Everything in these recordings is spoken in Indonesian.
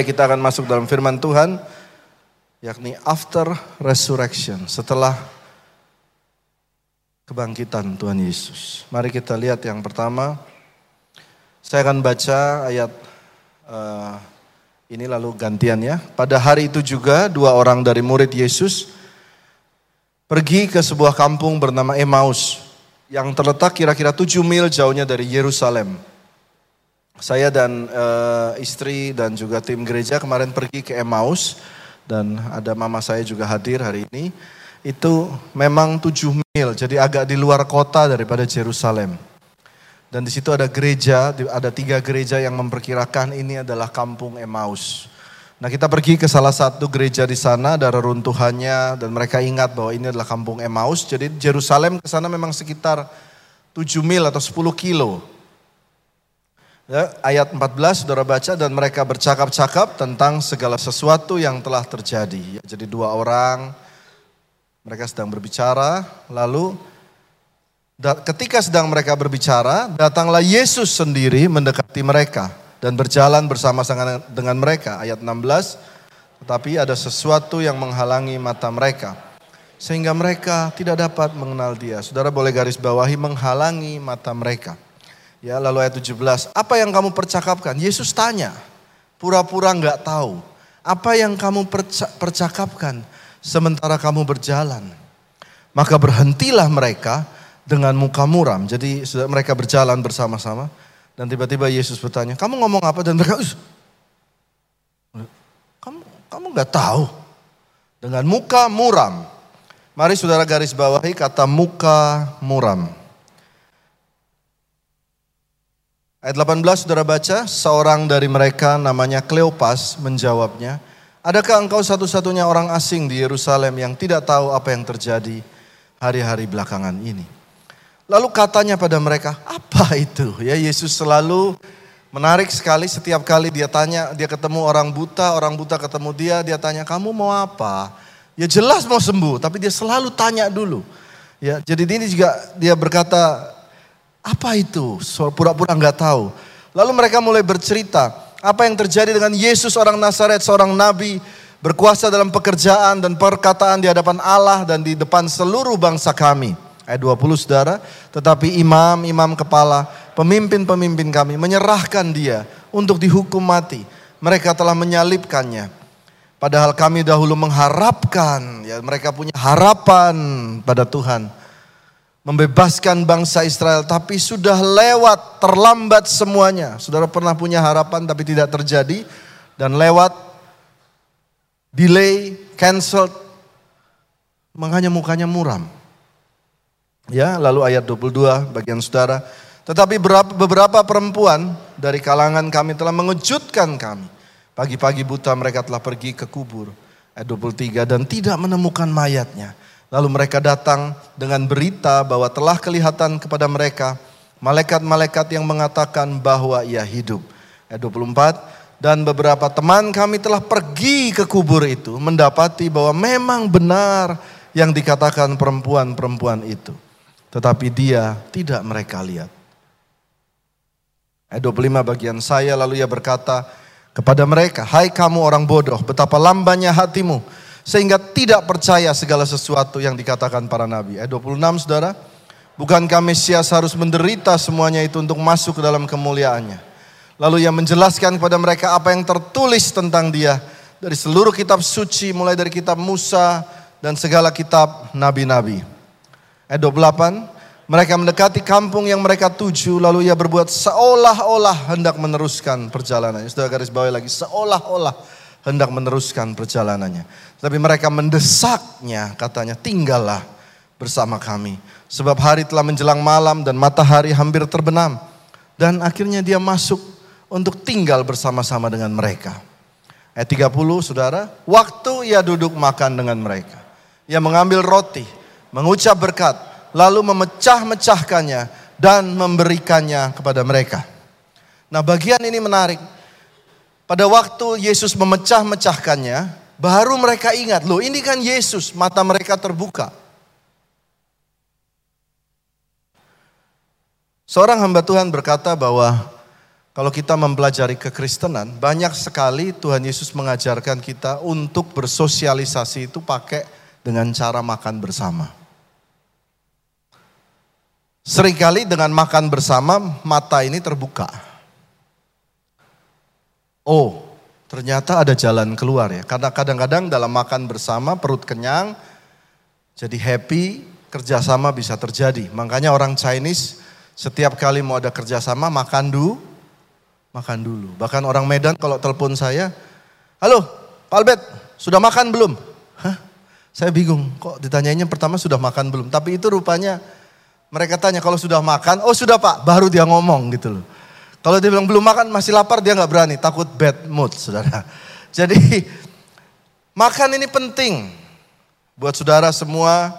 Baik, kita akan masuk dalam firman Tuhan, yakni after resurrection, setelah kebangkitan Tuhan Yesus. Mari kita lihat yang pertama. Saya akan baca ayat uh, ini lalu gantian ya. Pada hari itu juga dua orang dari murid Yesus pergi ke sebuah kampung bernama Emmaus yang terletak kira-kira tujuh mil jauhnya dari Yerusalem. Saya dan uh, istri dan juga tim gereja kemarin pergi ke Emmaus dan ada mama saya juga hadir hari ini. Itu memang tujuh mil, jadi agak di luar kota daripada Jerusalem. Dan di situ ada gereja, ada tiga gereja yang memperkirakan ini adalah kampung Emmaus. Nah kita pergi ke salah satu gereja di sana, ada reruntuhannya dan mereka ingat bahwa ini adalah kampung Emmaus. Jadi Jerusalem ke sana memang sekitar 7 mil atau 10 kilo. Ya, ayat 14 saudara baca dan mereka bercakap-cakap tentang segala sesuatu yang telah terjadi. Ya, jadi dua orang mereka sedang berbicara lalu ketika sedang mereka berbicara datanglah Yesus sendiri mendekati mereka dan berjalan bersama-sama dengan mereka. Ayat 16 tetapi ada sesuatu yang menghalangi mata mereka sehingga mereka tidak dapat mengenal dia. Saudara boleh garis bawahi menghalangi mata mereka. Ya, lalu ayat 17, apa yang kamu percakapkan? Yesus tanya, pura-pura nggak tahu. Apa yang kamu percakapkan sementara kamu berjalan? Maka berhentilah mereka dengan muka muram. Jadi mereka berjalan bersama-sama. Dan tiba-tiba Yesus bertanya, kamu ngomong apa? Dan mereka, kamu kamu nggak tahu. Dengan muka muram. Mari saudara garis bawahi kata muka muram. Ayat 18 saudara baca, seorang dari mereka namanya Kleopas menjawabnya, Adakah engkau satu-satunya orang asing di Yerusalem yang tidak tahu apa yang terjadi hari-hari belakangan ini? Lalu katanya pada mereka, apa itu? Ya Yesus selalu menarik sekali setiap kali dia tanya, dia ketemu orang buta, orang buta ketemu dia, dia tanya, kamu mau apa? Ya jelas mau sembuh, tapi dia selalu tanya dulu. Ya, jadi ini juga dia berkata, apa itu? Pura-pura nggak tahu. Lalu mereka mulai bercerita apa yang terjadi dengan Yesus orang Nazaret, seorang nabi berkuasa dalam pekerjaan dan perkataan di hadapan Allah dan di depan seluruh bangsa kami. Ayat 20 saudara, tetapi imam-imam kepala, pemimpin-pemimpin kami menyerahkan dia untuk dihukum mati. Mereka telah menyalibkannya. Padahal kami dahulu mengharapkan, ya mereka punya harapan pada Tuhan membebaskan bangsa Israel, tapi sudah lewat, terlambat semuanya. Saudara pernah punya harapan tapi tidak terjadi dan lewat delay, cancelled, makanya mukanya muram. Ya, lalu ayat 22 bagian saudara, tetapi beberapa perempuan dari kalangan kami telah mengejutkan kami. Pagi-pagi buta mereka telah pergi ke kubur. Ayat 23 dan tidak menemukan mayatnya. Lalu mereka datang dengan berita bahwa telah kelihatan kepada mereka malaikat-malaikat yang mengatakan bahwa ia hidup. Ayat 24, dan beberapa teman kami telah pergi ke kubur itu mendapati bahwa memang benar yang dikatakan perempuan-perempuan itu. Tetapi dia tidak mereka lihat. Ayat 25 bagian saya lalu ia berkata kepada mereka, Hai kamu orang bodoh, betapa lambannya hatimu sehingga tidak percaya segala sesuatu yang dikatakan para nabi. Ayat 26 saudara, bukankah Mesias harus menderita semuanya itu untuk masuk ke dalam kemuliaannya. Lalu ia menjelaskan kepada mereka apa yang tertulis tentang dia dari seluruh kitab suci mulai dari kitab Musa dan segala kitab nabi-nabi. Ayat 28, mereka mendekati kampung yang mereka tuju lalu ia berbuat seolah-olah hendak meneruskan perjalanannya. Sudah garis bawah lagi, seolah-olah hendak meneruskan perjalanannya. Tapi mereka mendesaknya katanya tinggallah bersama kami. Sebab hari telah menjelang malam dan matahari hampir terbenam. Dan akhirnya dia masuk untuk tinggal bersama-sama dengan mereka. Ayat 30 saudara, waktu ia duduk makan dengan mereka. Ia mengambil roti, mengucap berkat, lalu memecah-mecahkannya dan memberikannya kepada mereka. Nah bagian ini menarik. Pada waktu Yesus memecah-mecahkannya, baru mereka ingat, loh ini kan Yesus, mata mereka terbuka. Seorang hamba Tuhan berkata bahwa kalau kita mempelajari kekristenan, banyak sekali Tuhan Yesus mengajarkan kita untuk bersosialisasi itu pakai dengan cara makan bersama. Seringkali dengan makan bersama mata ini terbuka. Oh, ternyata ada jalan keluar ya. Karena kadang-kadang dalam makan bersama perut kenyang, jadi happy, kerjasama bisa terjadi. Makanya orang Chinese setiap kali mau ada kerjasama makan dulu, makan dulu. Bahkan orang Medan kalau telepon saya, halo Pak Albert, sudah makan belum? Hah? Saya bingung, kok ditanyainnya pertama sudah makan belum? Tapi itu rupanya mereka tanya kalau sudah makan, oh sudah Pak, baru dia ngomong gitu loh. Kalau dia bilang belum makan, masih lapar, dia nggak berani, takut bad mood, saudara. Jadi makan ini penting buat saudara semua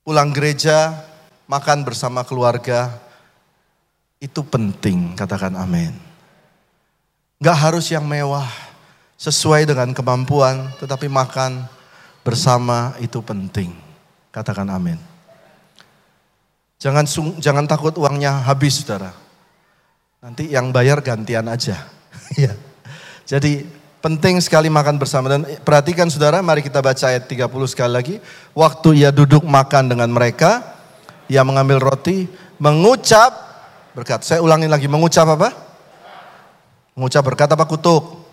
pulang gereja, makan bersama keluarga, itu penting, katakan amin. Gak harus yang mewah, sesuai dengan kemampuan, tetapi makan bersama itu penting. Katakan amin. Jangan jangan takut uangnya habis, saudara. Nanti yang bayar gantian aja. ya. Jadi penting sekali makan bersama dan perhatikan saudara, mari kita baca ayat 30 sekali lagi. Waktu ia duduk makan dengan mereka, ia mengambil roti, mengucap Berkat. Saya ulangi lagi, mengucap apa? Mengucap berkat apa kutuk?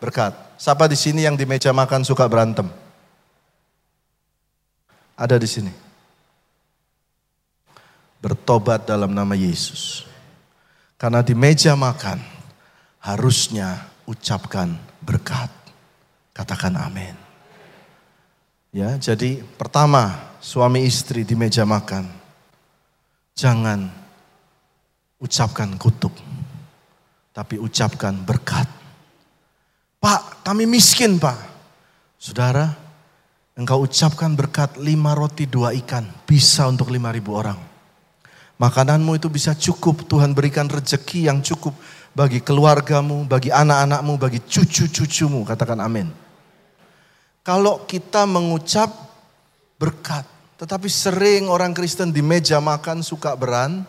Berkat. Siapa di sini yang di meja makan suka berantem? Ada di sini. Bertobat dalam nama Yesus. Karena di meja makan harusnya ucapkan berkat. Katakan amin. Ya, jadi pertama suami istri di meja makan jangan ucapkan kutuk, tapi ucapkan berkat. Pak, kami miskin pak. Saudara, engkau ucapkan berkat lima roti dua ikan, bisa untuk lima ribu orang. Makananmu itu bisa cukup, Tuhan berikan rejeki yang cukup bagi keluargamu, bagi anak-anakmu, bagi cucu-cucumu, katakan amin. Kalau kita mengucap berkat, tetapi sering orang Kristen di meja makan suka beran,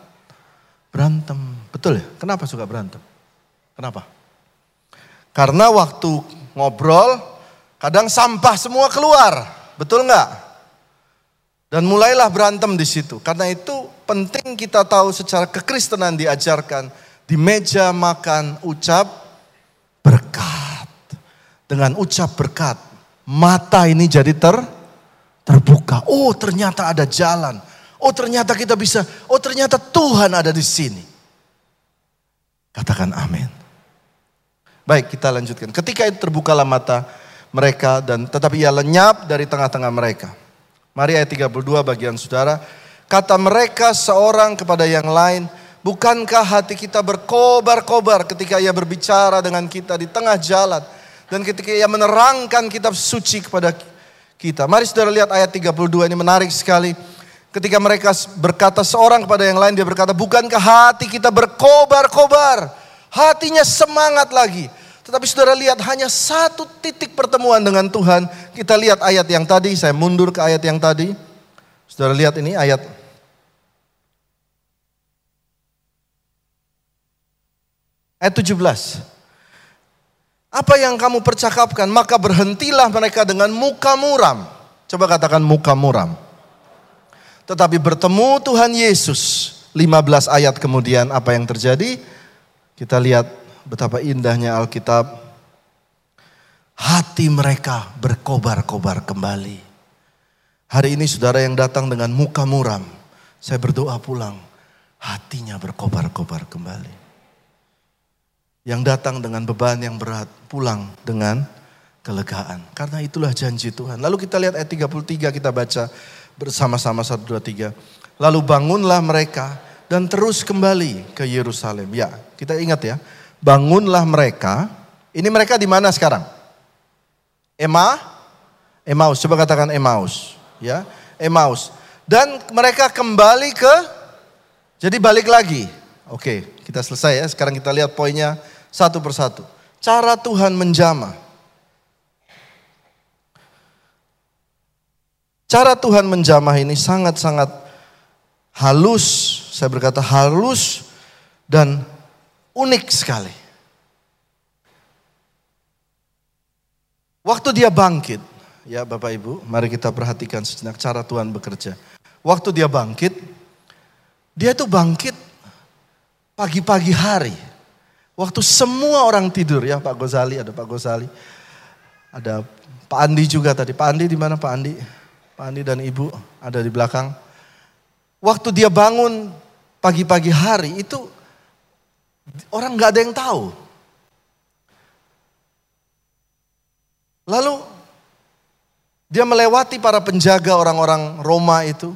Berantem. Betul ya? Kenapa suka berantem? Kenapa? Karena waktu ngobrol, kadang sampah semua keluar. Betul nggak? Dan mulailah berantem di situ. Karena itu penting kita tahu secara kekristenan diajarkan. Di meja makan ucap berkat. Dengan ucap berkat, mata ini jadi ter terbuka. Oh ternyata ada jalan Oh ternyata kita bisa, oh ternyata Tuhan ada di sini. Katakan amin. Baik kita lanjutkan. Ketika itu terbukalah mata mereka dan tetapi ia lenyap dari tengah-tengah mereka. Mari ayat 32 bagian saudara. Kata mereka seorang kepada yang lain, bukankah hati kita berkobar-kobar ketika ia berbicara dengan kita di tengah jalan. Dan ketika ia menerangkan kitab suci kepada kita. Mari saudara lihat ayat 32 ini menarik sekali. Ketika mereka berkata seorang kepada yang lain, dia berkata, bukankah hati kita berkobar-kobar? Hatinya semangat lagi. Tetapi saudara lihat hanya satu titik pertemuan dengan Tuhan. Kita lihat ayat yang tadi, saya mundur ke ayat yang tadi. Saudara lihat ini ayat Ayat 17. Apa yang kamu percakapkan, maka berhentilah mereka dengan muka muram. Coba katakan muka muram. Tetapi bertemu Tuhan Yesus 15 ayat kemudian apa yang terjadi? Kita lihat betapa indahnya Alkitab. Hati mereka berkobar-kobar kembali. Hari ini saudara yang datang dengan muka muram. Saya berdoa pulang. Hatinya berkobar-kobar kembali. Yang datang dengan beban yang berat pulang dengan kelegaan. Karena itulah janji Tuhan. Lalu kita lihat ayat 33 kita baca bersama-sama satu dua tiga. Lalu bangunlah mereka dan terus kembali ke Yerusalem. Ya, kita ingat ya, bangunlah mereka. Ini mereka di mana sekarang? Emma, Emmaus. Coba katakan Emmaus, ya, Emmaus. Dan mereka kembali ke, jadi balik lagi. Oke, kita selesai ya. Sekarang kita lihat poinnya satu persatu. Cara Tuhan menjamah. Cara Tuhan menjamah ini sangat-sangat halus, saya berkata halus dan unik sekali. Waktu dia bangkit, ya Bapak Ibu, mari kita perhatikan sejenak cara Tuhan bekerja. Waktu dia bangkit, dia itu bangkit pagi-pagi hari. Waktu semua orang tidur ya Pak Gozali, ada Pak Gozali. Ada Pak Andi juga tadi. Pak Andi di mana Pak Andi? Pak Andi dan Ibu ada di belakang. Waktu dia bangun pagi-pagi hari itu orang nggak ada yang tahu. Lalu dia melewati para penjaga orang-orang Roma itu.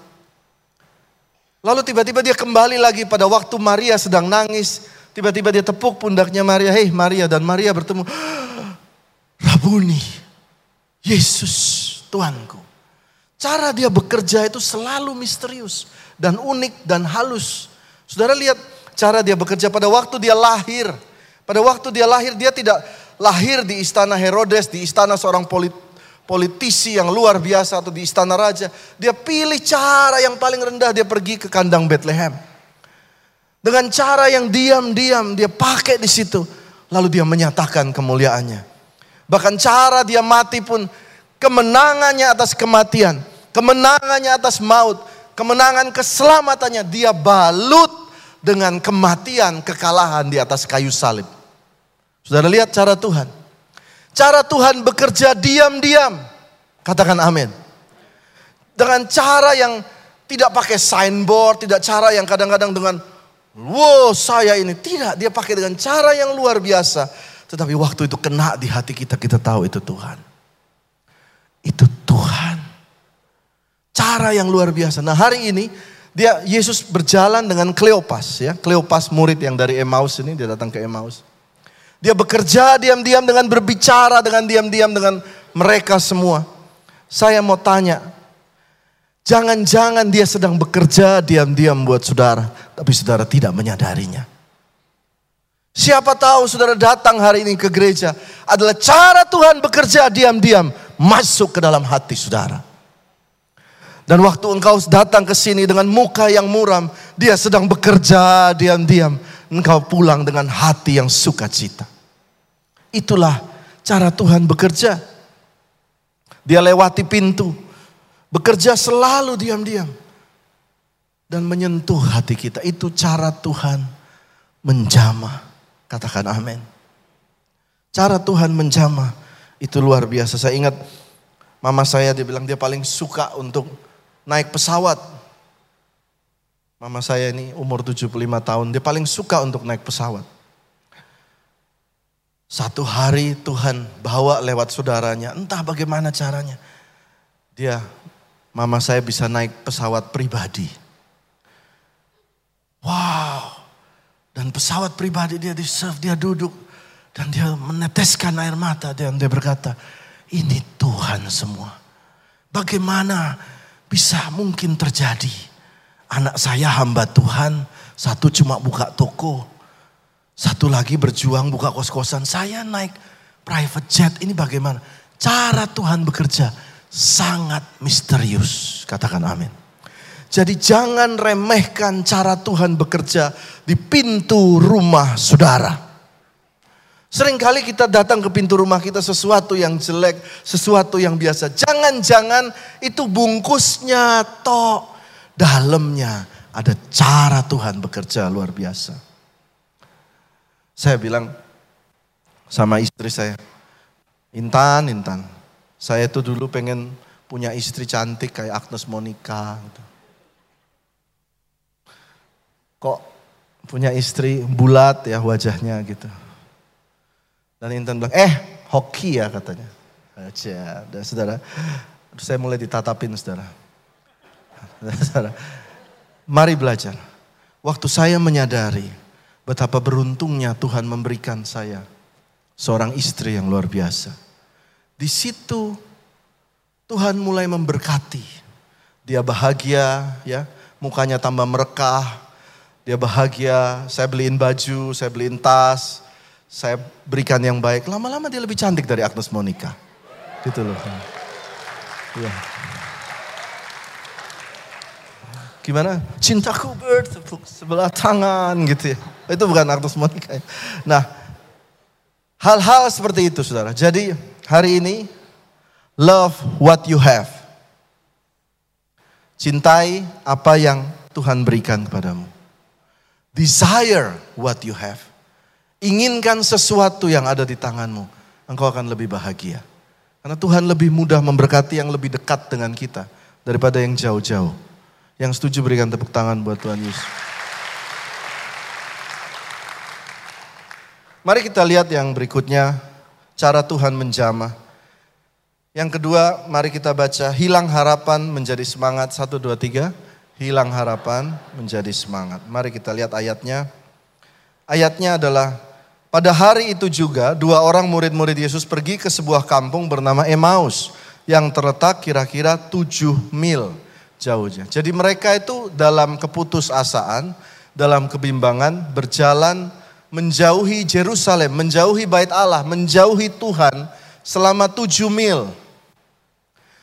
Lalu tiba-tiba dia kembali lagi pada waktu Maria sedang nangis. Tiba-tiba dia tepuk pundaknya Maria. Hei Maria dan Maria bertemu. Rabuni, Yesus Tuanku. Cara dia bekerja itu selalu misterius dan unik dan halus. Saudara lihat cara dia bekerja pada waktu dia lahir. Pada waktu dia lahir dia tidak lahir di istana Herodes, di istana seorang politisi yang luar biasa atau di istana raja. Dia pilih cara yang paling rendah dia pergi ke kandang Bethlehem. Dengan cara yang diam-diam dia pakai di situ. Lalu dia menyatakan kemuliaannya. Bahkan cara dia mati pun kemenangannya atas kematian, kemenangannya atas maut, kemenangan keselamatannya dia balut dengan kematian, kekalahan di atas kayu salib. Saudara lihat cara Tuhan. Cara Tuhan bekerja diam-diam. Katakan amin. Dengan cara yang tidak pakai signboard, tidak cara yang kadang-kadang dengan wow saya ini. Tidak, dia pakai dengan cara yang luar biasa tetapi waktu itu kena di hati kita, kita tahu itu Tuhan. Itu Tuhan. Cara yang luar biasa. Nah hari ini dia Yesus berjalan dengan Kleopas ya. Kleopas murid yang dari Emmaus ini dia datang ke Emmaus. Dia bekerja diam-diam dengan berbicara dengan diam-diam dengan mereka semua. Saya mau tanya, jangan-jangan dia sedang bekerja diam-diam buat saudara, tapi saudara tidak menyadarinya. Siapa tahu saudara datang hari ini ke gereja adalah cara Tuhan bekerja diam-diam masuk ke dalam hati saudara. Dan waktu engkau datang ke sini dengan muka yang muram, dia sedang bekerja diam-diam. Engkau pulang dengan hati yang sukacita. Itulah cara Tuhan bekerja. Dia lewati pintu, bekerja selalu diam-diam dan menyentuh hati kita. Itu cara Tuhan menjamah Katakan amin. Cara Tuhan menjamah itu luar biasa. Saya ingat mama saya dia bilang dia paling suka untuk naik pesawat. Mama saya ini umur 75 tahun, dia paling suka untuk naik pesawat. Satu hari Tuhan bawa lewat saudaranya, entah bagaimana caranya. Dia, mama saya bisa naik pesawat pribadi. Wow, dan pesawat pribadi dia di serve, dia duduk. Dan dia meneteskan air mata dan dia berkata, ini Tuhan semua. Bagaimana bisa mungkin terjadi? Anak saya hamba Tuhan, satu cuma buka toko. Satu lagi berjuang buka kos-kosan. Saya naik private jet, ini bagaimana? Cara Tuhan bekerja sangat misterius. Katakan amin. Jadi jangan remehkan cara Tuhan bekerja di pintu rumah saudara. Seringkali kita datang ke pintu rumah kita sesuatu yang jelek, sesuatu yang biasa. Jangan-jangan itu bungkusnya tok, dalamnya ada cara Tuhan bekerja luar biasa. Saya bilang sama istri saya, Intan, Intan, saya itu dulu pengen punya istri cantik kayak Agnes Monica. Gitu kok punya istri bulat ya wajahnya gitu. Dan Intan bilang, eh hoki ya katanya. Aja, dan saudara, saya mulai ditatapin saudara. Mari belajar. Waktu saya menyadari betapa beruntungnya Tuhan memberikan saya seorang istri yang luar biasa. Di situ Tuhan mulai memberkati. Dia bahagia ya, mukanya tambah merekah, dia bahagia, saya beliin baju, saya beliin tas, saya berikan yang baik. Lama-lama dia lebih cantik dari Agnes Monica. Gitu loh. Ya. Gimana? Cintaku bertepuk sebelah tangan gitu ya. itu bukan aktus menikah. Nah, hal-hal seperti itu saudara. Jadi hari ini, love what you have. Cintai apa yang Tuhan berikan kepadamu. Desire what you have. Inginkan sesuatu yang ada di tanganmu. Engkau akan lebih bahagia. Karena Tuhan lebih mudah memberkati yang lebih dekat dengan kita daripada yang jauh-jauh. Yang setuju berikan tepuk tangan buat Tuhan Yesus. Mari kita lihat yang berikutnya, cara Tuhan menjamah. Yang kedua, mari kita baca, hilang harapan menjadi semangat. Satu, dua, tiga. Hilang harapan menjadi semangat. Mari kita lihat ayatnya. Ayatnya adalah pada hari itu juga dua orang murid-murid Yesus pergi ke sebuah kampung bernama Emmaus yang terletak kira-kira tujuh mil jauhnya. Jadi mereka itu dalam keputusasaan, dalam kebimbangan berjalan menjauhi Jerusalem, menjauhi bait Allah, menjauhi Tuhan selama tujuh mil.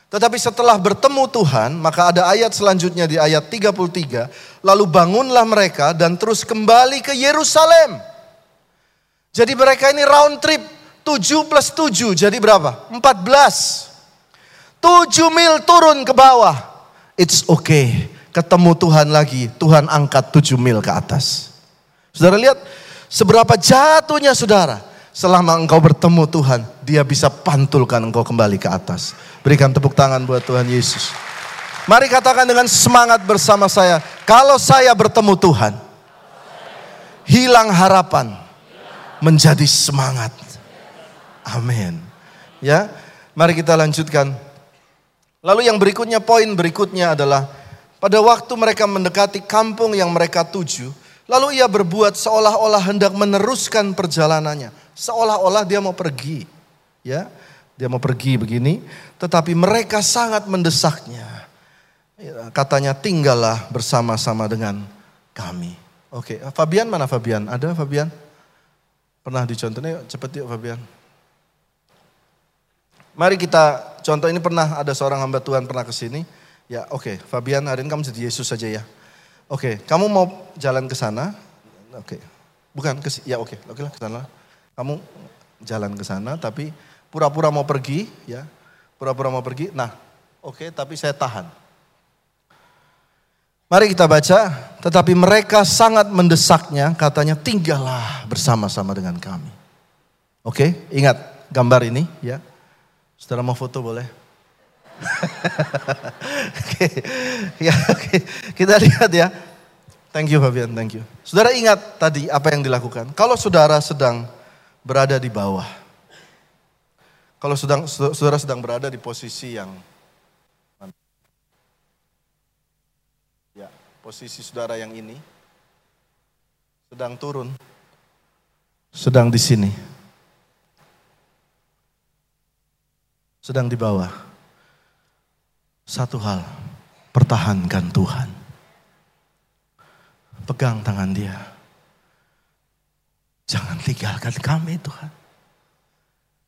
Tetapi setelah bertemu Tuhan, maka ada ayat selanjutnya di ayat 33, lalu bangunlah mereka dan terus kembali ke Yerusalem. Jadi mereka ini round trip 7 plus 7 jadi berapa? 14. 7 mil turun ke bawah. It's okay. Ketemu Tuhan lagi, Tuhan angkat 7 mil ke atas. Saudara lihat seberapa jatuhnya saudara. Selama engkau bertemu Tuhan, dia bisa pantulkan engkau kembali ke atas. Berikan tepuk tangan buat Tuhan Yesus. Mari katakan dengan semangat bersama saya, kalau saya bertemu Tuhan, hilang harapan, menjadi semangat. Amin. Ya, mari kita lanjutkan. Lalu yang berikutnya, poin berikutnya adalah pada waktu mereka mendekati kampung yang mereka tuju, lalu ia berbuat seolah-olah hendak meneruskan perjalanannya, seolah-olah dia mau pergi. Ya, dia mau pergi begini, tetapi mereka sangat mendesaknya. Ya, katanya tinggallah bersama-sama dengan kami. Oke, Fabian mana Fabian? Ada Fabian? Pernah dicontohnya, cepet yuk Fabian. Mari kita contoh ini pernah ada seorang hamba Tuhan pernah ke sini. Ya oke, okay. Fabian hari ini kamu jadi Yesus saja ya. Oke, okay. kamu mau jalan ke sana? Oke, okay. bukan ke ya oke, okay. oke lah ke sana. Kamu jalan ke sana, tapi pura-pura mau pergi, ya, pura-pura mau pergi. Nah, oke, okay, tapi saya tahan. Mari kita baca, tetapi mereka sangat mendesaknya, katanya tinggallah bersama-sama dengan kami. Oke, ingat gambar ini ya. Saudara mau foto boleh? oke, ya oke. Kita lihat ya. Thank you Fabian, thank you. Saudara ingat tadi apa yang dilakukan. Kalau saudara sedang berada di bawah. Kalau sedang saudara sedang berada di posisi yang posisi saudara yang ini sedang turun, sedang di sini, sedang di bawah. Satu hal, pertahankan Tuhan. Pegang tangan dia. Jangan tinggalkan kami Tuhan.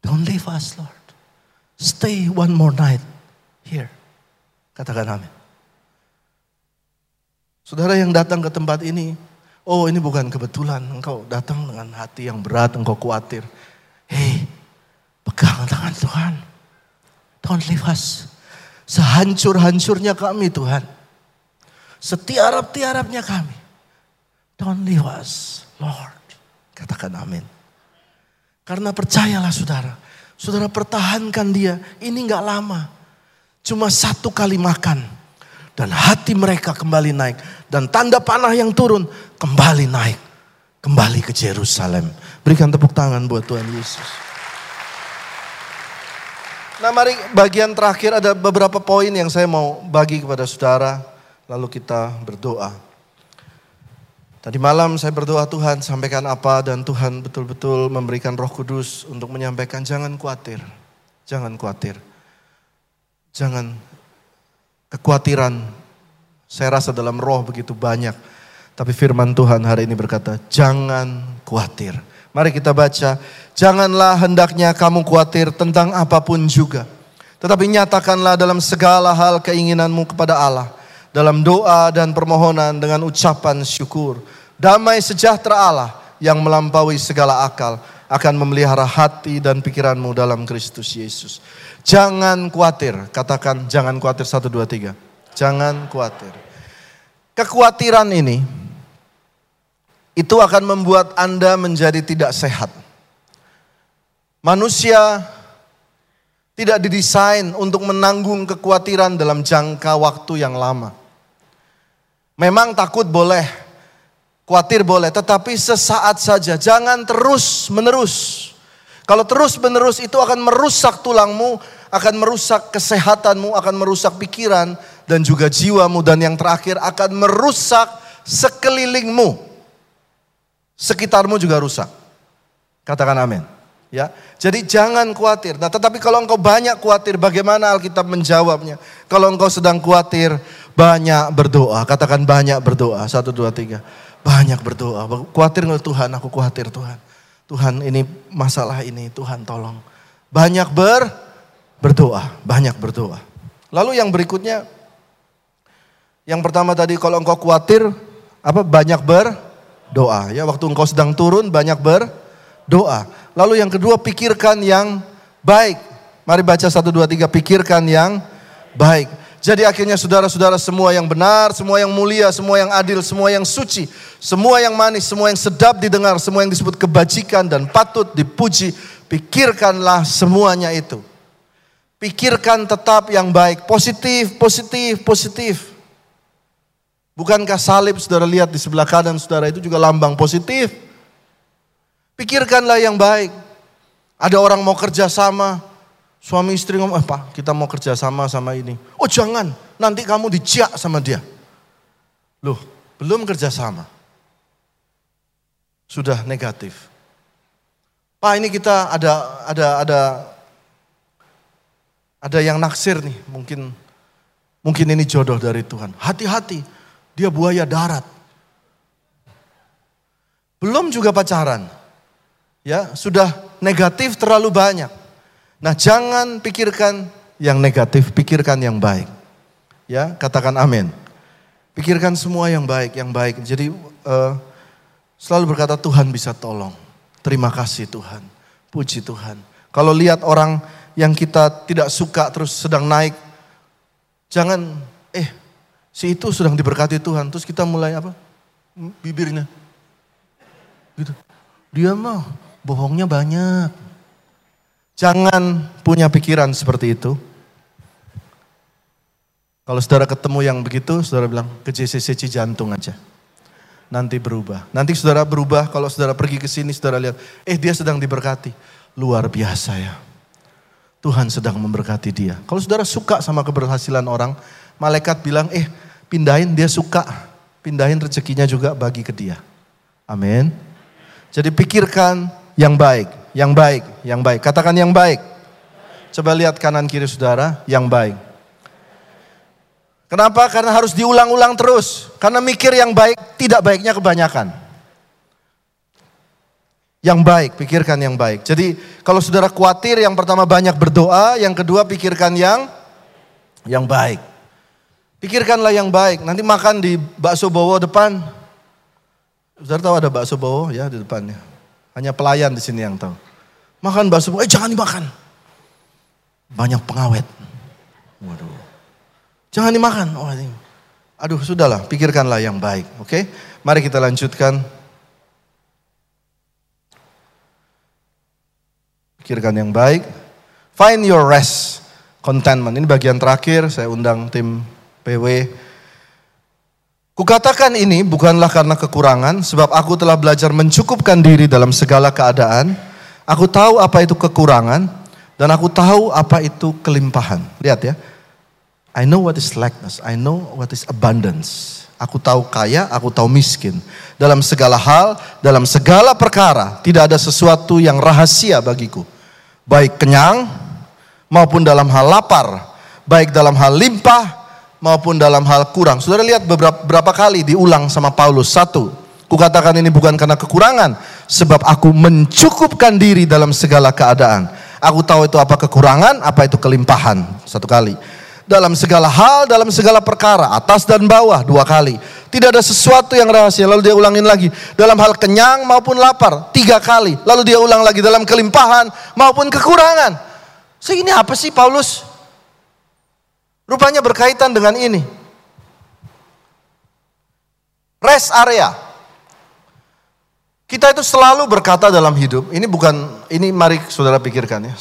Don't leave us Lord. Stay one more night here. Katakan amin. Saudara yang datang ke tempat ini, oh ini bukan kebetulan, engkau datang dengan hati yang berat, engkau khawatir. Hei, pegang tangan Tuhan. Leave us. Sehancur-hancurnya kami Tuhan. Setiarap-tiarapnya kami. Don't leave us, Lord. Katakan amin. Karena percayalah saudara. Saudara pertahankan dia. Ini gak lama. Cuma satu kali makan dan hati mereka kembali naik. Dan tanda panah yang turun kembali naik. Kembali ke Jerusalem. Berikan tepuk tangan buat Tuhan Yesus. Nah mari bagian terakhir ada beberapa poin yang saya mau bagi kepada saudara. Lalu kita berdoa. Tadi malam saya berdoa Tuhan sampaikan apa dan Tuhan betul-betul memberikan roh kudus untuk menyampaikan jangan khawatir. Jangan khawatir. Jangan kekhawatiran. Saya rasa dalam roh begitu banyak. Tapi firman Tuhan hari ini berkata, jangan khawatir. Mari kita baca, janganlah hendaknya kamu khawatir tentang apa pun juga. Tetapi nyatakanlah dalam segala hal keinginanmu kepada Allah. Dalam doa dan permohonan dengan ucapan syukur. Damai sejahtera Allah yang melampaui segala akal akan memelihara hati dan pikiranmu dalam Kristus Yesus. Jangan khawatir, katakan jangan khawatir satu dua tiga. Jangan khawatir. Kekhawatiran ini itu akan membuat Anda menjadi tidak sehat. Manusia tidak didesain untuk menanggung kekhawatiran dalam jangka waktu yang lama. Memang takut boleh, khawatir boleh, tetapi sesaat saja, jangan terus menerus. Kalau terus menerus itu akan merusak tulangmu, akan merusak kesehatanmu, akan merusak pikiran dan juga jiwamu dan yang terakhir akan merusak sekelilingmu. Sekitarmu juga rusak. Katakan amin. Ya, jadi jangan khawatir. Nah, tetapi kalau engkau banyak khawatir, bagaimana Alkitab menjawabnya? Kalau engkau sedang khawatir, banyak berdoa. Katakan banyak berdoa. Satu, dua, tiga. Banyak berdoa. Khawatir nggak Tuhan? Aku khawatir Tuhan. Tuhan ini masalah ini, Tuhan tolong. Banyak ber berdoa, banyak berdoa. Lalu yang berikutnya, yang pertama tadi kalau engkau khawatir, apa banyak berdoa. Ya, waktu engkau sedang turun banyak berdoa. Lalu yang kedua pikirkan yang baik. Mari baca satu dua tiga pikirkan yang baik. Jadi akhirnya saudara-saudara semua yang benar, semua yang mulia, semua yang adil, semua yang suci, semua yang manis, semua yang sedap didengar, semua yang disebut kebajikan dan patut dipuji, pikirkanlah semuanya itu. Pikirkan tetap yang baik, positif, positif, positif. Bukankah salib saudara lihat di sebelah kanan saudara itu juga lambang positif? Pikirkanlah yang baik. Ada orang mau kerja sama, suami istri ngomong, eh pak kita mau kerja sama sama ini. Oh jangan, nanti kamu dijak sama dia. Loh, belum kerja sama. Sudah negatif. Pak ini kita ada ada ada ada yang naksir nih, mungkin mungkin ini jodoh dari Tuhan. Hati-hati, dia buaya darat. Belum juga pacaran ya sudah negatif terlalu banyak. Nah, jangan pikirkan yang negatif, pikirkan yang baik. Ya, katakan amin. Pikirkan semua yang baik, yang baik. Jadi uh, selalu berkata Tuhan bisa tolong. Terima kasih Tuhan. Puji Tuhan. Kalau lihat orang yang kita tidak suka terus sedang naik, jangan eh si itu sedang diberkati Tuhan. Terus kita mulai apa? Bibirnya. Gitu. Dia mah bohongnya banyak. Jangan punya pikiran seperti itu. Kalau saudara ketemu yang begitu, saudara bilang ke JCC jantung aja. Nanti berubah. Nanti saudara berubah, kalau saudara pergi ke sini, saudara lihat, eh dia sedang diberkati. Luar biasa ya. Tuhan sedang memberkati dia. Kalau saudara suka sama keberhasilan orang, malaikat bilang, eh pindahin dia suka. Pindahin rezekinya juga bagi ke dia. Amin. Jadi pikirkan yang baik, yang baik, yang baik. Katakan yang baik. Coba lihat kanan kiri saudara, yang baik. Kenapa? Karena harus diulang-ulang terus. Karena mikir yang baik, tidak baiknya kebanyakan. Yang baik, pikirkan yang baik. Jadi kalau saudara khawatir, yang pertama banyak berdoa, yang kedua pikirkan yang yang baik. Pikirkanlah yang baik. Nanti makan di bakso bowo depan. Saudara tahu ada bakso bowo ya di depannya. Hanya pelayan di sini yang tahu. Makan bakso, eh jangan dimakan. Banyak pengawet. Waduh. Jangan dimakan. Oh, ini. Aduh, sudahlah, pikirkanlah yang baik, oke? Okay? Mari kita lanjutkan. Pikirkan yang baik. Find your rest, contentment. Ini bagian terakhir, saya undang tim PW Kukatakan ini bukanlah karena kekurangan, sebab aku telah belajar mencukupkan diri dalam segala keadaan. Aku tahu apa itu kekurangan, dan aku tahu apa itu kelimpahan. Lihat ya, I know what is lackness, I know what is abundance. Aku tahu kaya, aku tahu miskin. Dalam segala hal, dalam segala perkara, tidak ada sesuatu yang rahasia bagiku. Baik kenyang, maupun dalam hal lapar, baik dalam hal limpah, maupun dalam hal kurang. Saudara lihat beberapa, beberapa kali diulang sama Paulus. Satu, kukatakan ini bukan karena kekurangan, sebab aku mencukupkan diri dalam segala keadaan. Aku tahu itu apa kekurangan, apa itu kelimpahan. Satu kali. Dalam segala hal, dalam segala perkara, atas dan bawah dua kali. Tidak ada sesuatu yang rahasia. Lalu dia ulangin lagi. Dalam hal kenyang maupun lapar. Tiga kali. Lalu dia ulang lagi dalam kelimpahan maupun kekurangan. So ini apa sih Paulus? Rupanya berkaitan dengan ini. Rest area. Kita itu selalu berkata dalam hidup. Ini bukan, ini mari saudara pikirkan ya.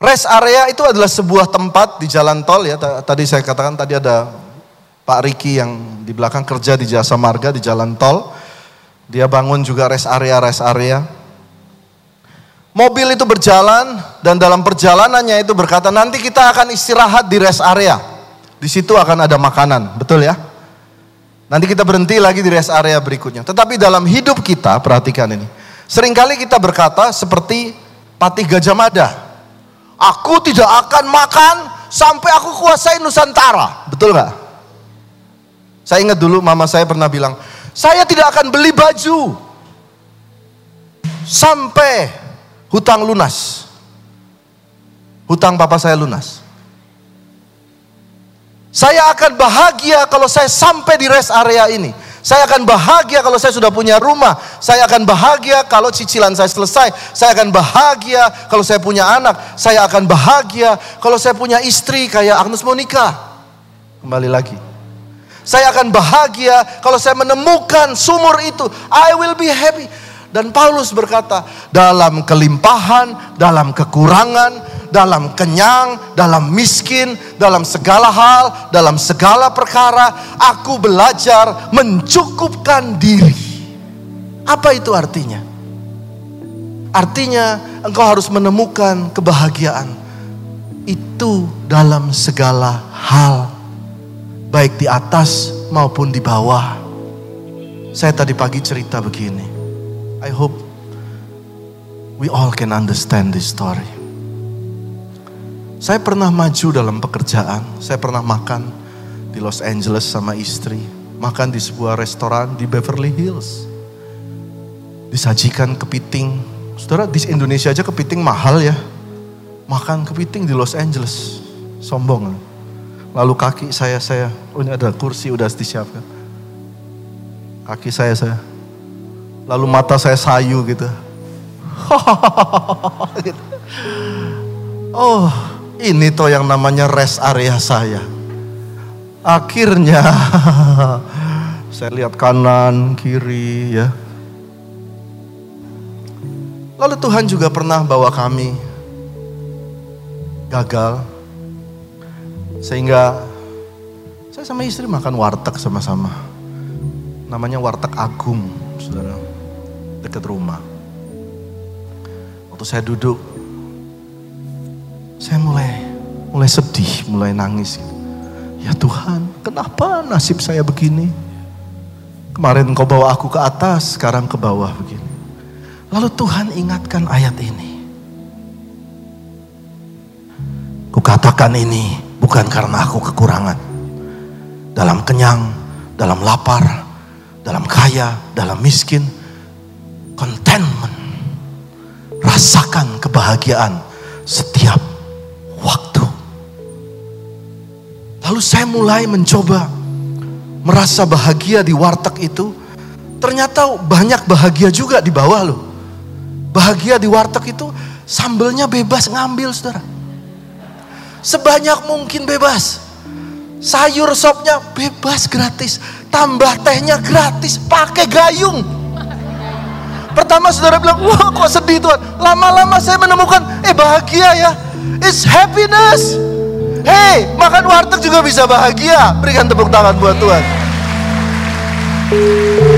Rest area itu adalah sebuah tempat di jalan tol ya. Tadi saya katakan tadi ada Pak Riki yang di belakang kerja di jasa marga di jalan tol. Dia bangun juga rest area, rest area. Mobil itu berjalan dan dalam perjalanannya itu berkata nanti kita akan istirahat di rest area. Di situ akan ada makanan, betul ya? Nanti kita berhenti lagi di rest area berikutnya. Tetapi dalam hidup kita, perhatikan ini. Seringkali kita berkata seperti Patih Gajah Mada. Aku tidak akan makan sampai aku kuasai Nusantara. Betul nggak? Saya ingat dulu mama saya pernah bilang, saya tidak akan beli baju sampai hutang lunas. Hutang papa saya lunas. Saya akan bahagia kalau saya sampai di rest area ini. Saya akan bahagia kalau saya sudah punya rumah. Saya akan bahagia kalau cicilan saya selesai. Saya akan bahagia kalau saya punya anak. Saya akan bahagia kalau saya punya istri kayak Agnes Monica. Kembali lagi. Saya akan bahagia kalau saya menemukan sumur itu. I will be happy. Dan Paulus berkata, dalam kelimpahan, dalam kekurangan, dalam kenyang, dalam miskin, dalam segala hal, dalam segala perkara, aku belajar mencukupkan diri. Apa itu artinya? Artinya engkau harus menemukan kebahagiaan itu dalam segala hal baik di atas maupun di bawah. Saya tadi pagi cerita begini. I hope we all can understand this story. Saya pernah maju dalam pekerjaan, saya pernah makan di Los Angeles sama istri, makan di sebuah restoran di Beverly Hills. Disajikan kepiting. Saudara, di Indonesia aja kepiting mahal ya. Makan kepiting di Los Angeles. Sombong. Lalu kaki saya, saya, oh ini ada kursi udah disiapkan. Kaki saya, saya. Lalu mata saya sayu gitu. gitu. Oh, ini toh yang namanya rest area saya. Akhirnya saya lihat kanan, kiri ya. Lalu Tuhan juga pernah bawa kami gagal sehingga saya sama istri makan warteg sama-sama. Namanya warteg Agung, saudara. Dekat rumah. Waktu saya duduk, saya mulai mulai sedih, mulai nangis. Ya Tuhan, kenapa nasib saya begini? Kemarin kau bawa aku ke atas, sekarang ke bawah begini. Lalu Tuhan ingatkan ayat ini. Kukatakan ini Bukan karena aku kekurangan. Dalam kenyang, dalam lapar, dalam kaya, dalam miskin. Contentment. Rasakan kebahagiaan setiap waktu. Lalu saya mulai mencoba merasa bahagia di warteg itu. Ternyata banyak bahagia juga di bawah loh. Bahagia di warteg itu sambelnya bebas ngambil saudara Sebanyak mungkin bebas. Sayur sopnya bebas gratis. Tambah tehnya gratis. Pakai gayung. Pertama saudara bilang, wah kok sedih Tuhan. Lama-lama saya menemukan, eh bahagia ya. It's happiness. Hey, makan warteg juga bisa bahagia. Berikan tepuk tangan buat Tuhan.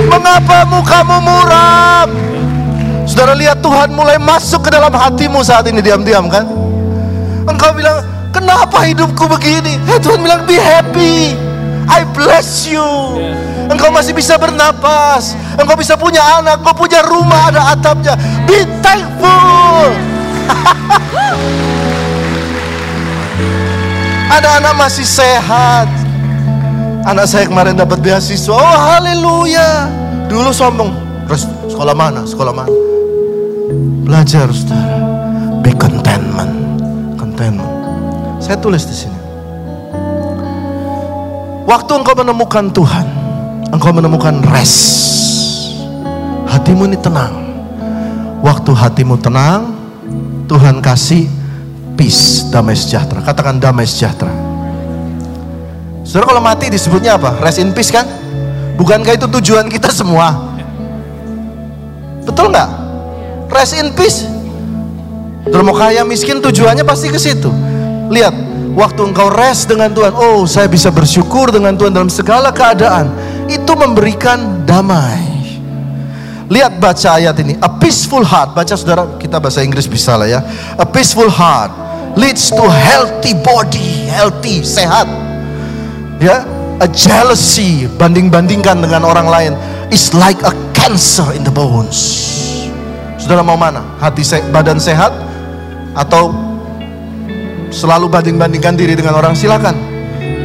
Mengapa mukamu muram? Saudara lihat Tuhan mulai masuk ke dalam hatimu saat ini diam-diam kan? Engkau bilang, Kenapa hidupku begini? Eh, Tuhan bilang, be happy. I bless you. Engkau masih bisa bernapas. Engkau bisa punya anak. Engkau punya rumah ada atapnya. Be thankful. Anak-anak masih sehat. Anak saya kemarin dapat beasiswa. Oh haleluya. Dulu sombong. Terus sekolah mana? Sekolah mana? Belajar saudara. Be contentment. Contentment. Saya tulis di sini. Waktu engkau menemukan Tuhan, engkau menemukan rest. Hatimu ini tenang. Waktu hatimu tenang, Tuhan kasih peace, damai sejahtera. Katakan damai sejahtera. Saudara kalau mati disebutnya apa? Rest in peace kan? Bukankah itu tujuan kita semua? Betul nggak? Rest in peace. Saudara mau kaya miskin tujuannya pasti ke situ. Lihat, waktu engkau rest dengan Tuhan, oh saya bisa bersyukur dengan Tuhan dalam segala keadaan. Itu memberikan damai. Lihat baca ayat ini. A peaceful heart. Baca saudara, kita bahasa Inggris bisa lah ya. A peaceful heart leads to healthy body. Healthy, sehat. Ya, a jealousy banding-bandingkan dengan orang lain is like a cancer in the bones. Saudara mau mana? Hati se badan sehat atau selalu banding-bandingkan diri dengan orang silakan.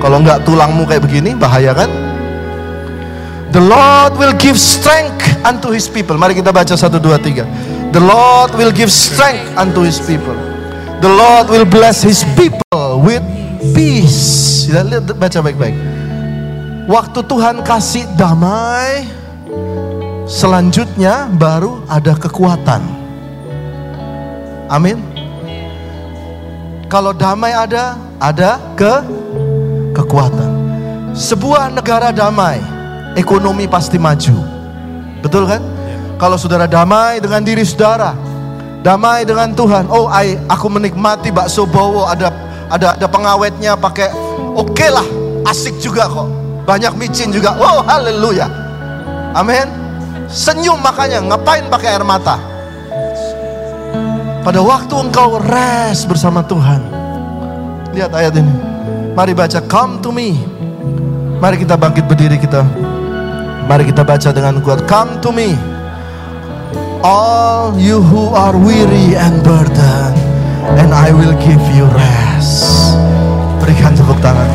Kalau enggak tulangmu kayak begini bahaya kan? The Lord will give strength unto his people. Mari kita baca 1 2 3. The Lord will give strength unto his people. The Lord will bless his people with peace. Lihat baca baik-baik. Waktu Tuhan kasih damai, selanjutnya baru ada kekuatan. Amin. Kalau damai ada, ada ke kekuatan. Sebuah negara damai ekonomi pasti maju. Betul kan? Kalau saudara damai dengan diri saudara, damai dengan Tuhan. Oh, I, aku menikmati bakso bowo ada ada ada pengawetnya pakai oke okay lah, asik juga kok. Banyak micin juga. Wow, haleluya. Amin. Senyum makanya, ngapain pakai air mata? Pada waktu engkau rest bersama Tuhan. Lihat ayat ini. Mari baca, come to me. Mari kita bangkit berdiri kita. Mari kita baca dengan kuat. Come to me. All you who are weary and burdened. And I will give you rest. Berikan tepuk tangan.